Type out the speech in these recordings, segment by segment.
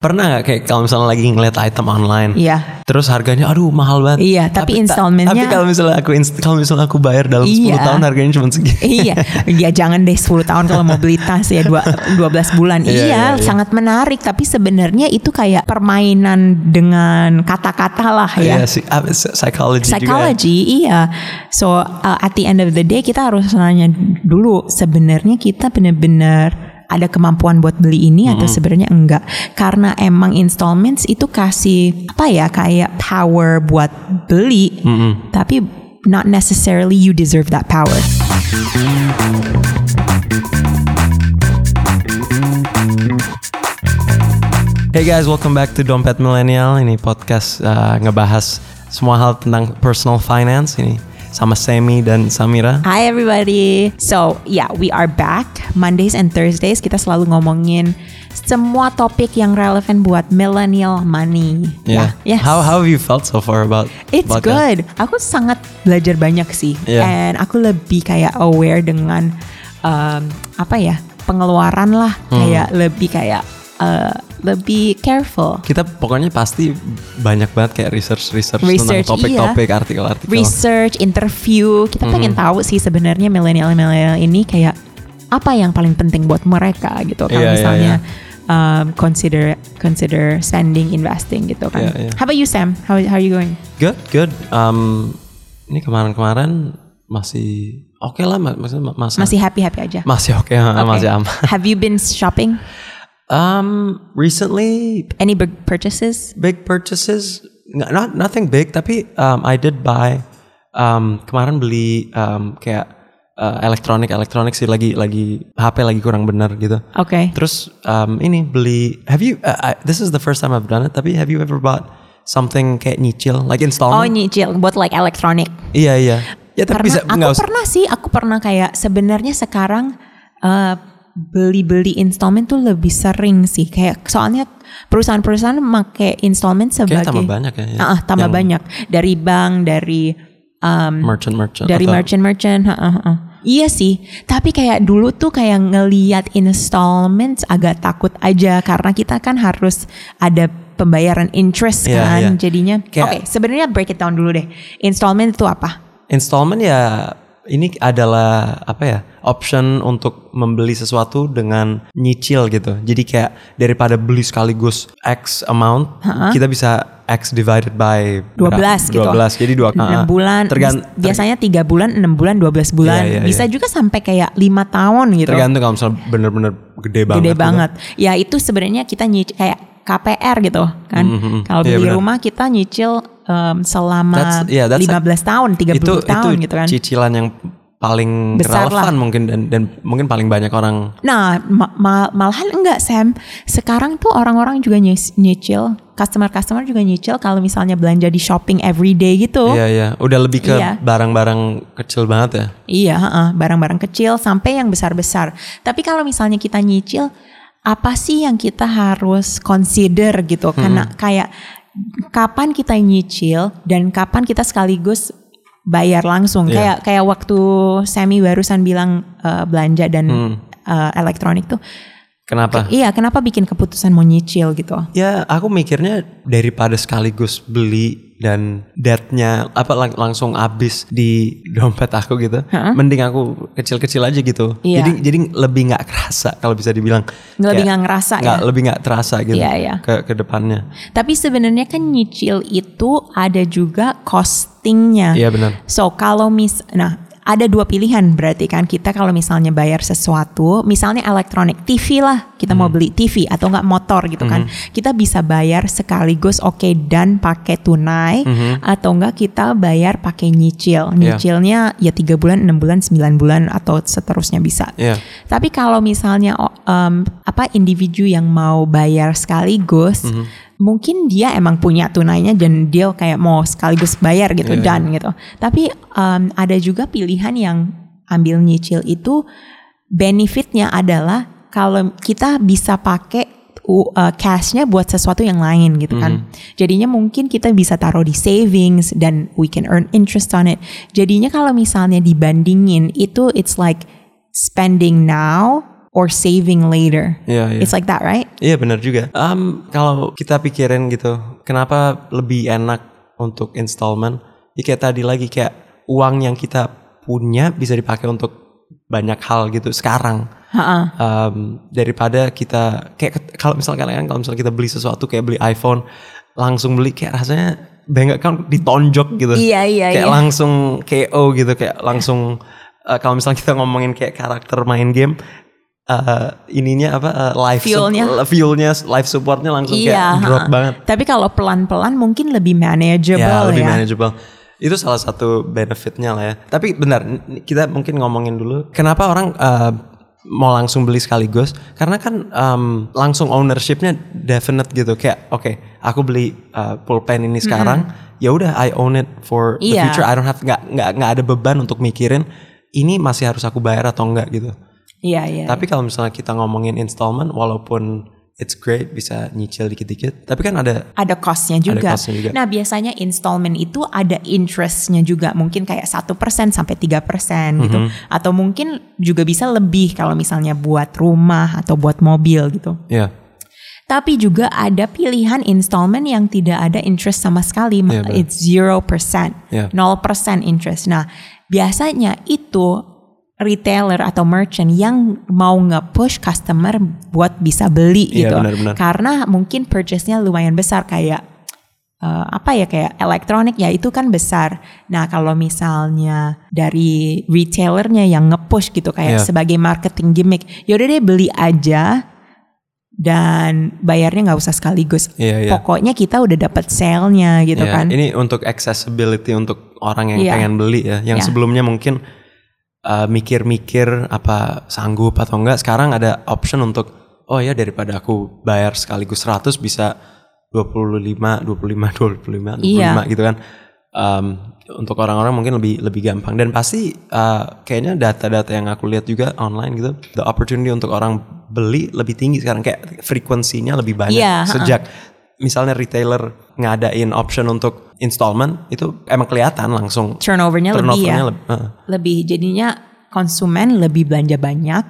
Pernah nggak kayak kalau misalnya lagi ngeliat item online, Iya. terus harganya aduh mahal banget. Iya, tapi ta- installmentnya- Tapi kalau misalnya aku kalau misalnya aku bayar dalam 10 Iya. tahun harganya cuma segini. iya, ya jangan deh 10 tahun kalau mau beli tas ya dua, 12 bulan. Iya, iya, iya, iya. sangat menarik. Tapi sebenarnya itu kayak permainan dengan kata-kata lah ya. Iya sih, ah, psychology, juga. ya. Psychology, iya. So uh, at the end of the day kita harus nanya dulu sebenarnya kita benar-benar ada kemampuan buat beli ini atau sebenarnya enggak. Karena emang installments itu kasih apa ya kayak power buat beli, tapi not necessarily you deserve that power. Hey guys, welcome back to Dompet Millennial. Ini podcast uh, ngebahas semua hal tentang personal finance ini sama Semi dan Samira. Hi everybody. So yeah, we are back Mondays and Thursdays. Kita selalu ngomongin semua topik yang relevan buat millennial money. Yeah. Yes. How how have you felt so far about It's about that? good. Aku sangat belajar banyak sih. Yeah. And aku lebih kayak aware dengan um, apa ya pengeluaran lah. Hmm. Kayak lebih kayak uh, lebih careful. Kita pokoknya pasti banyak banget kayak research research, Research, tentang topik-topik, artikel-artikel. Research, interview. Kita pengen Hmm. tahu sih sebenarnya milenial-milenial ini kayak apa yang paling penting buat mereka gitu. Kalau Iya, iya, misalnya um, consider consider spending, investing gitu kan. Iya, iya. How about you Sam? How how are you going? Good, good. Um, ini kemarin-kemarin masih oke lah, mak- maksudnya ma- masa Masih happy happy aja. masih oke, masih Okay. aman. Have you been shopping? Um, recently Any big purchases? big purchases, not nothing big, tapi um, I did buy. Um, kemarin beli um, kayak uh, elektronik, elektronik sih lagi lagi HP lagi kurang benar gitu. Okay. Terus um, ini beli. Have you? Uh, I, this is the first time I've done it. Tapi have you ever bought something kayak nyicil, like Oh installment? nyicil buat like electronic. iya iya. Ya tapi Karena bisa aku usah. pernah sih, aku pernah kayak sebenarnya sekarang eh, beli-beli installment tuh lebih sering sih. Kayak soalnya perusahaan-perusahaan make installment sebagai tambah banyak ya, ya. Ah, tambah Yang- banyak dari bank, dari um, merchant merchant. dari atau- merchant-merchant. ha, ha, ha. Iya sih, tapi kayak dulu tuh kayak ngeliat installment agak takut aja karena kita kan harus ada pembayaran interest Iya, kan, iya. jadinya. Oke, Kayak- sebenarnya break it down dulu deh. Installment itu apa? Installment ya ini adalah apa ya option untuk membeli sesuatu dengan nyicil gitu. Jadi kayak daripada beli sekaligus X amount, kita bisa X divided by 12 gitu. 12 jadi dua 6 bulan. Tergan, biasanya 3 bulan, 6 bulan, 12 bulan. Iya, iya, Bisa iya. juga sampai kayak 5 tahun gitu. tergantung kalau misalnya bener-bener gede banget. Gede gitu. banget. Ya itu sebenarnya kita nyicil kayak KPR gitu kan. Kalau Iya, beli rumah kita nyicil um, selama That's- yeah, that's 15 tahun, 30 Itu tahun itu gitu kan. cicilan yang paling Besar relevan mungkin dan dan mungkin paling banyak orang Nah, ma- ma- malahan enggak Sam. Sekarang tuh orang-orang juga nyicil, customer-customer juga nyicil kalau misalnya belanja di shopping everyday gitu. Iya iya, udah lebih ke Iya. barang-barang kecil banget ya. Iya, barang-barang kecil sampai yang besar-besar. Tapi kalau misalnya kita nyicil, apa sih yang kita harus consider gitu? Karena kayak kapan kita nyicil dan kapan kita sekaligus bayar langsung. Iya. Kayak kayak waktu Semi barusan bilang eh, belanja dan eh, elektronik tuh. Kenapa? Iya, kenapa bikin keputusan mau nyicil gitu? Ya, aku mikirnya daripada sekaligus beli dan debt-nya apa lang- langsung habis di dompet aku gitu. Mending aku kecil-kecil aja gitu. Iya. Jadi jadi lebih nggak kerasa kalau bisa dibilang. Lebih nggak ngerasa nggak ya? lebih nggak terasa gitu. Iya, iya. Ke ke depannya. Tapi sebenarnya kan nyicil itu ada juga costingnya. Iya benar. So kalau mis, nah ada dua pilihan berarti kan kita kalau misalnya bayar sesuatu, misalnya elektronik TV lah, kita Hmm. mau beli TV atau enggak motor gitu kan, kita bisa bayar sekaligus oke dan pakai tunai atau enggak kita bayar pakai nyicil, Hmm. Iya. nyicilnya ya tiga bulan, enam bulan, 9 bulan atau seterusnya bisa. Iya. Tapi kalau misalnya em, apa individu yang mau bayar sekaligus, Mhm. Mungkin dia emang punya tunainya dan dia kayak mau sekaligus bayar gitu Iya, dan gitu. Tapi em, ada juga pilihan yang ambil nyicil itu benefitnya adalah kalau kita bisa pakai uh, cashnya buat sesuatu yang lain gitu kan. Jadinya mungkin kita bisa taruh di savings dan we can earn interest on it. Jadinya kalau misalnya dibandingin itu it's like spending now or saving later. Iya, iya. It's like that, right? Iya benar juga. Um, kalau kita pikirin gitu, kenapa lebih enak untuk installment? Ya kayak tadi lagi kayak uang yang kita punya bisa dipakai untuk banyak hal gitu sekarang. Ha-ha. Um, daripada kita kayak kalau misalkan kan kalau misalnya kita beli sesuatu kayak beli iPhone langsung beli kayak rasanya bank account ditonjok gitu. Iya, iya, Kayak iya. langsung KO gitu kayak langsung uh, kalau misalnya kita ngomongin kayak karakter main game uh, ininya apa uh, live Fuelnya. fuelnya live supportnya langsung Iya. kayak drop ha-ha. banget. Tapi kalau pelan-pelan mungkin lebih manageable Ya ya. lebih manageable. Itu salah satu benefitnya lah ya. Tapi benar kita mungkin ngomongin dulu kenapa orang uh, mau langsung beli sekaligus karena kan um, langsung ownershipnya definite gitu kayak oke aku beli uh, pulpen ini sekarang ya udah I own it for the Iya. future I don't have nggak nggak nggak ada beban untuk mikirin ini masih harus aku bayar atau enggak gitu. Iya, iya. Tapi kalau misalnya kita ngomongin installment walaupun it's great bisa nyicil dikit-dikit tapi kan ada ada costnya juga. cost-nya juga. Nah biasanya installment itu ada interestnya juga mungkin kayak satu persen sampai tiga persen gitu, Mhm. atau mungkin juga bisa lebih kalau misalnya buat rumah atau buat mobil gitu. ya Tapi juga ada pilihan installment yang tidak ada interest sama sekali, Iya, benar. it's zero percent, Iya. 0% interest. Nah biasanya itu retailer atau merchant yang mau nge-push customer buat bisa beli Iya, gitu. benar-benar. Karena mungkin purchase-nya lumayan besar kayak eh, apa ya kayak elektronik ya itu kan besar. Nah kalau misalnya dari retailernya yang nge-push gitu kayak Iya. sebagai marketing gimmick, yaudah deh beli aja dan bayarnya nggak usah sekaligus. Iya, iya. Pokoknya kita udah dapat sale-nya gitu Ya, kan. Ini untuk accessibility untuk orang yang Iya. pengen beli ya. Yang Iya. sebelumnya mungkin uh, mikir-mikir apa sanggup atau enggak. Sekarang ada option untuk oh ya daripada aku bayar sekaligus 100 bisa 25, 25, 25, 25 Iya. gitu kan. Um, untuk orang-orang mungkin lebih lebih gampang dan pasti uh, kayaknya data-data yang aku lihat juga online gitu the opportunity untuk orang beli lebih tinggi sekarang kayak frekuensinya lebih banyak Iya, ha-ha. sejak misalnya retailer ngadain option untuk installment itu emang kelihatan langsung Turnovernya lebih ya. turnovernya leb- uh, lebih jadinya konsumen lebih belanja banyak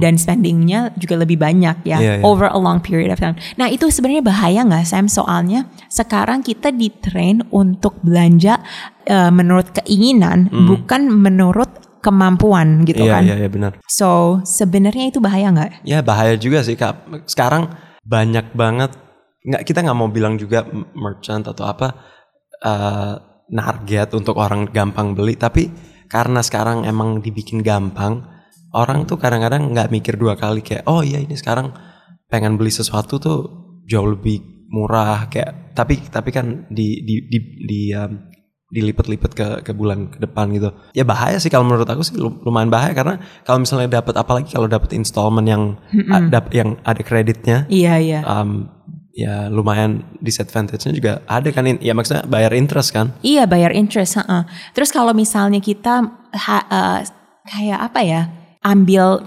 dan spendingnya juga lebih banyak ya Hmm. Iya, iya. over a long period of time. Nah itu sebenarnya bahaya nggak Sam? Soalnya sekarang kita ditrain untuk belanja eh, menurut keinginan bukan menurut kemampuan gitu Hmm. iya kan. iya iya benar So sebenarnya itu bahaya nggak? ya bahaya juga sih kak sekarang banyak banget nggak kita nggak mau bilang juga merchant atau apa uh, target untuk orang gampang beli tapi karena sekarang emang dibikin gampang orang tuh kadang-kadang nggak mikir dua kali kayak oh iya ini sekarang pengen beli sesuatu tuh jauh lebih murah kayak tapi tapi kan di di di, di um, dilipat-lipat ke ke bulan ke depan gitu. Ya bahaya sih kalau menurut aku sih lu- lumayan bahaya karena kalau misalnya dapat apalagi kalau dapat installment yang ada yang ada kreditnya Iya iya. um, ya lumayan disadvantage-nya juga ada kan ya maksudnya bayar interest kan. Iya bayar interest. heeh. Terus kalau misalnya kita ha- eh, kayak apa ya ambil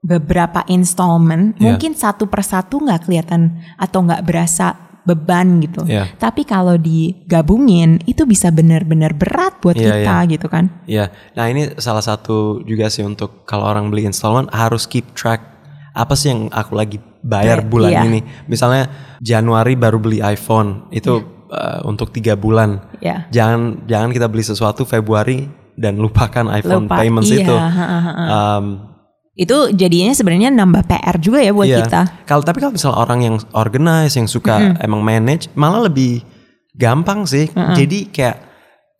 beberapa installment, Iya. mungkin satu persatu nggak kelihatan atau nggak berasa beban gitu. Iya. Tapi kalau digabungin itu bisa benar-benar berat buat Iya, kita gitu kan. Iya. Nah, ini salah satu juga sih untuk kalau orang beli installment harus keep track apa sih yang aku lagi bayar Iya, bulan iya. ini. Misalnya Januari baru beli iPhone, itu uh, untuk tiga bulan. Ya. Jangan jangan kita beli sesuatu Februari dan lupakan iPhone Lupa, payments iya, itu. ha, ha, ha. Um, Itu jadinya sebenarnya nambah PR juga ya buat Iya. kita. Kalau tapi kalau misalnya orang yang organize, yang suka emang manage, malah lebih gampang sih. Jadi kayak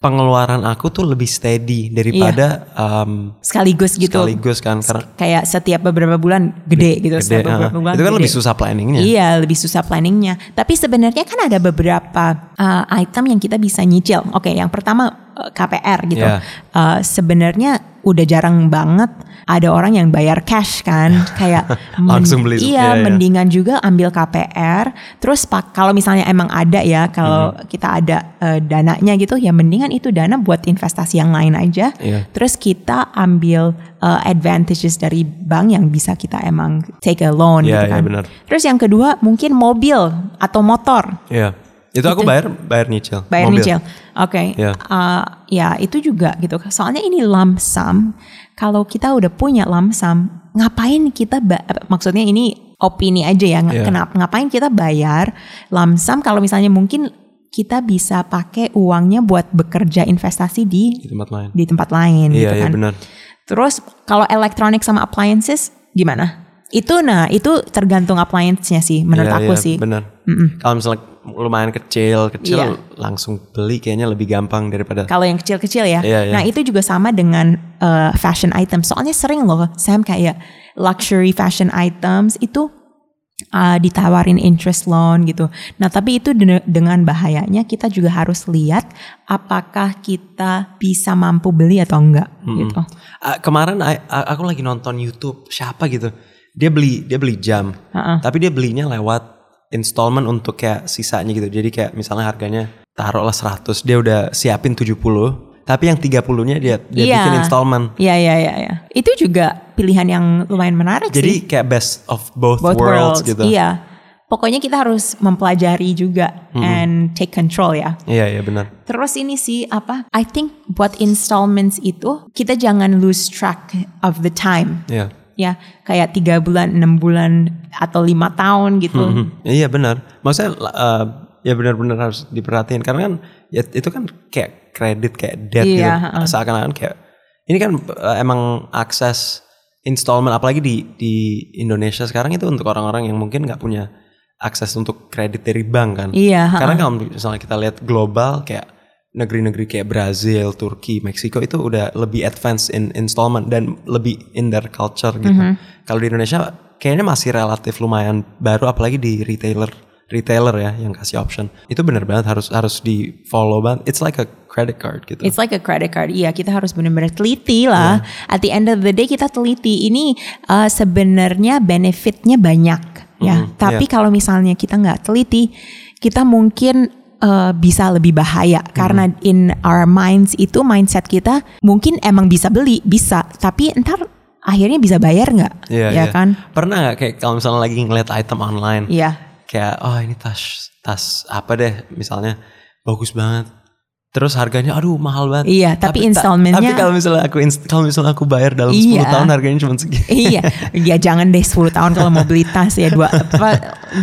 pengeluaran aku tuh lebih steady daripada um, Sekaligus gitu. sekaligus kan karena Kayak setiap beberapa bulan gede gitu. gede, setiap ah. beberapa bulan itu kan gede. lebih susah planningnya. Iya, lebih susah planningnya. Tapi sebenarnya kan ada beberapa uh, item yang kita bisa nyicil. Oke, yang pertama uh, KPR gitu. Iya. Uh, sebenarnya udah jarang banget ada orang yang bayar cash kan, kayak Langsung beli. Iya, Iya, iya. mendingan juga ambil KPR. Terus pak kalau misalnya emang ada ya, kalau Mm-hmm. kita ada uh, dananya gitu, ya mendingan itu dana buat investasi yang lain aja. Iya. Terus kita ambil uh, advantages dari bank yang bisa kita emang take a loan Iya, gitu iya, kan. benar. Terus yang kedua mungkin mobil atau motor Iya. Itu aku bayar bayar nyicil. bayar mobil. nyicil. Oke. Iya. Uh, ya itu juga gitu. Soalnya ini lump sum. Kalau kita udah punya lump sum, ngapain kita maksudnya ini opini aja ya Iya. kenapa ngapain kita bayar lamsam kalau misalnya mungkin kita bisa pakai uangnya buat bekerja investasi di di tempat lain. di tempat lain Iya, gitu iya kan. benar. Terus kalau elektronik sama appliances gimana? Itu nah itu tergantung appliance-nya sih menurut Iya, aku iya, sih. Benar. Kalau misalnya lumayan kecil, kecil Iya. langsung beli kayaknya lebih gampang daripada Kalau yang kecil-kecil ya. Iya, iya. Nah itu juga sama dengan uh, fashion items. Soalnya sering loh Sam kayak luxury fashion items itu uh, ditawarin interest loan gitu. Nah tapi itu de- dengan bahayanya kita juga harus lihat apakah kita bisa mampu beli atau enggak gitu. Ah, kemarin I- aku lagi nonton YouTube siapa gitu. Dia beli dia beli jam. Ha-ha. Tapi dia belinya lewat installment untuk kayak sisanya gitu. Jadi kayak misalnya harganya taruhlah 100, dia udah siapin 70, tapi yang 30-nya dia dia Iya. bikin installment. Iya iya iya. iya. Itu juga pilihan yang lumayan menarik sih. Jadi kayak best of both, both worlds, worlds, gitu. Iya. Pokoknya kita harus mempelajari juga and take control ya. Iya, iya benar. Terus ini sih apa? I think buat installments itu kita jangan lose track of the time. Iya. Ya, kayak tiga bulan, enam bulan atau lima tahun gitu. Hmm, Iya benar. Maksudnya eh, ya benar-benar harus diperhatiin karena kan ya itu kan kayak kredit kayak debt Iya, gitu. ha-ha. Seakan-akan kayak ini kan eh, emang akses installment apalagi di di Indonesia sekarang itu untuk orang-orang yang mungkin nggak punya akses untuk kredit dari bank kan. Iya. Karena kalau misalnya kita lihat global kayak negeri-negeri kayak Brazil, Turki, Meksiko itu udah lebih advance in installment dan lebih in their culture gitu. Mm-hmm. Kalau di Indonesia kayaknya masih relatif lumayan baru apalagi di retailer retailer ya yang kasih option. Itu bener banget harus harus di follow banget. It's like a credit card gitu. It's like a credit card. Iya, kita harus benar-benar teliti lah. At the end of the day kita teliti. Ini uh, sebenarnya benefitnya banyak ya. Mhm, Tapi kalau misalnya kita nggak teliti, kita mungkin uh, bisa lebih bahaya Mhm. karena in our minds itu mindset kita mungkin emang bisa beli, bisa. Tapi ntar akhirnya bisa bayar nggak? Iya, ya iya. kan? Pernah gak kayak kalau misalnya lagi ngeliat item online Iya. kayak oh ini tas tas apa deh misalnya bagus banget terus harganya aduh mahal banget Iya, tapi ta- installmentnya- tapi kalau misalnya aku kalau misalnya aku bayar dalam 10 Iya. tahun harganya cuma segini iya, ya jangan deh 10 tahun kalau mau beli tas ya dua apa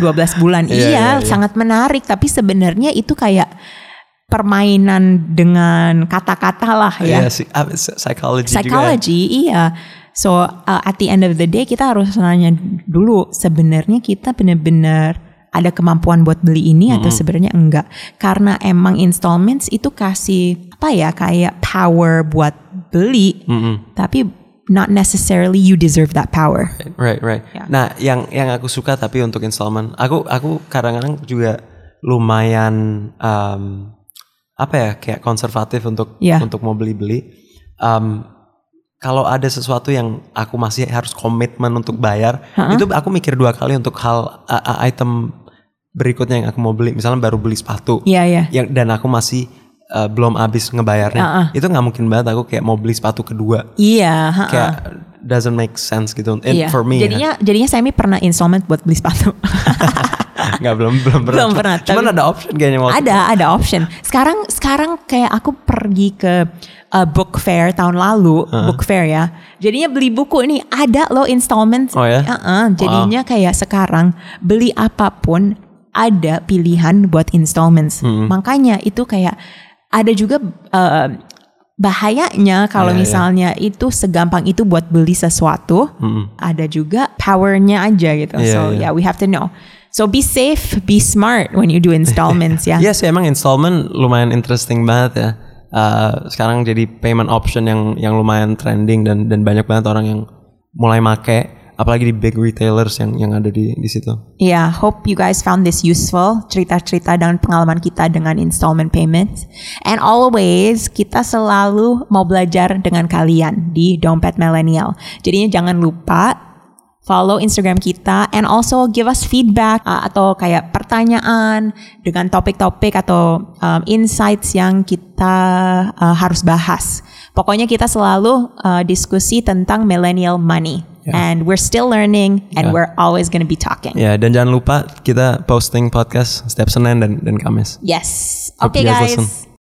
12 bulan. Iya, iya, iya, iya. sangat menarik tapi sebenarnya itu kayak permainan dengan kata-kata lah ya. Iya sih, ah, psy- psychology, juga. Psychology, iya. So uh, at the end of the day kita harus nanya dulu sebenarnya kita benar-benar ada kemampuan buat beli ini atau sebenarnya enggak. Karena emang installments itu kasih apa ya kayak power buat beli, Mm-mm. tapi not necessarily you deserve that power. Right, right. Ya. Nah, yang yang aku suka tapi untuk installment, aku aku kadang-kadang juga lumayan um, apa ya kayak konservatif untuk Ya. untuk mau beli-beli. Um, kalau ada sesuatu yang aku masih harus komitmen untuk bayar, itu aku mikir dua kali untuk hal a- item berikutnya yang aku mau beli. Misalnya baru beli sepatu, Iya, iya. yang dan aku masih uh, belum habis ngebayarnya, Ah, ah. itu nggak mungkin banget aku kayak mau beli sepatu kedua Iya, ha-ha. kayak doesn't make sense gitu And Iya. for me ya. Jadinya jadinya Semi pernah installment buat beli sepatu. nggak belum belum pernah Belum pernah, cuman tapi- ada option kayaknya waktu ada ada option. Sekarang sekarang kayak aku pergi ke uh, book fair tahun lalu, book fair ya. Jadinya beli buku ini ada loh installment. Oh ya? Uh-uh, jadinya kayak sekarang beli apa pun ada pilihan buat installments. Hmm. Makanya itu kayak ada juga uh, bahayanya kalau Iya, iya. misalnya itu segampang itu buat beli sesuatu. Ada juga powernya aja gitu. Iya, so iya. yeah, we have to know. So be safe, be smart when you do installments ya. Iya sih emang installment lumayan interesting banget ya Uh, sekarang jadi payment option yang yang lumayan trending dan dan banyak banget orang yang mulai make apalagi di big retailers yang yang ada di di situ Yeah, hope you guys found this useful. Cerita-cerita dan pengalaman kita dengan installment payments. And always kita selalu mau belajar dengan kalian di Dompet Millennial. Jadinya jangan lupa follow Instagram kita and also give us feedback uh, atau kayak pertanyaan dengan topik-topik atau um, insights yang kita uh, harus bahas. Pokoknya kita selalu uh, diskusi tentang millennial money. And we're still learning and Yeah. we're always gonna be talking. ya dan jangan lupa kita posting podcast setiap Senin dan dan Kamis Yes. Hope Okay, guys. guys listen.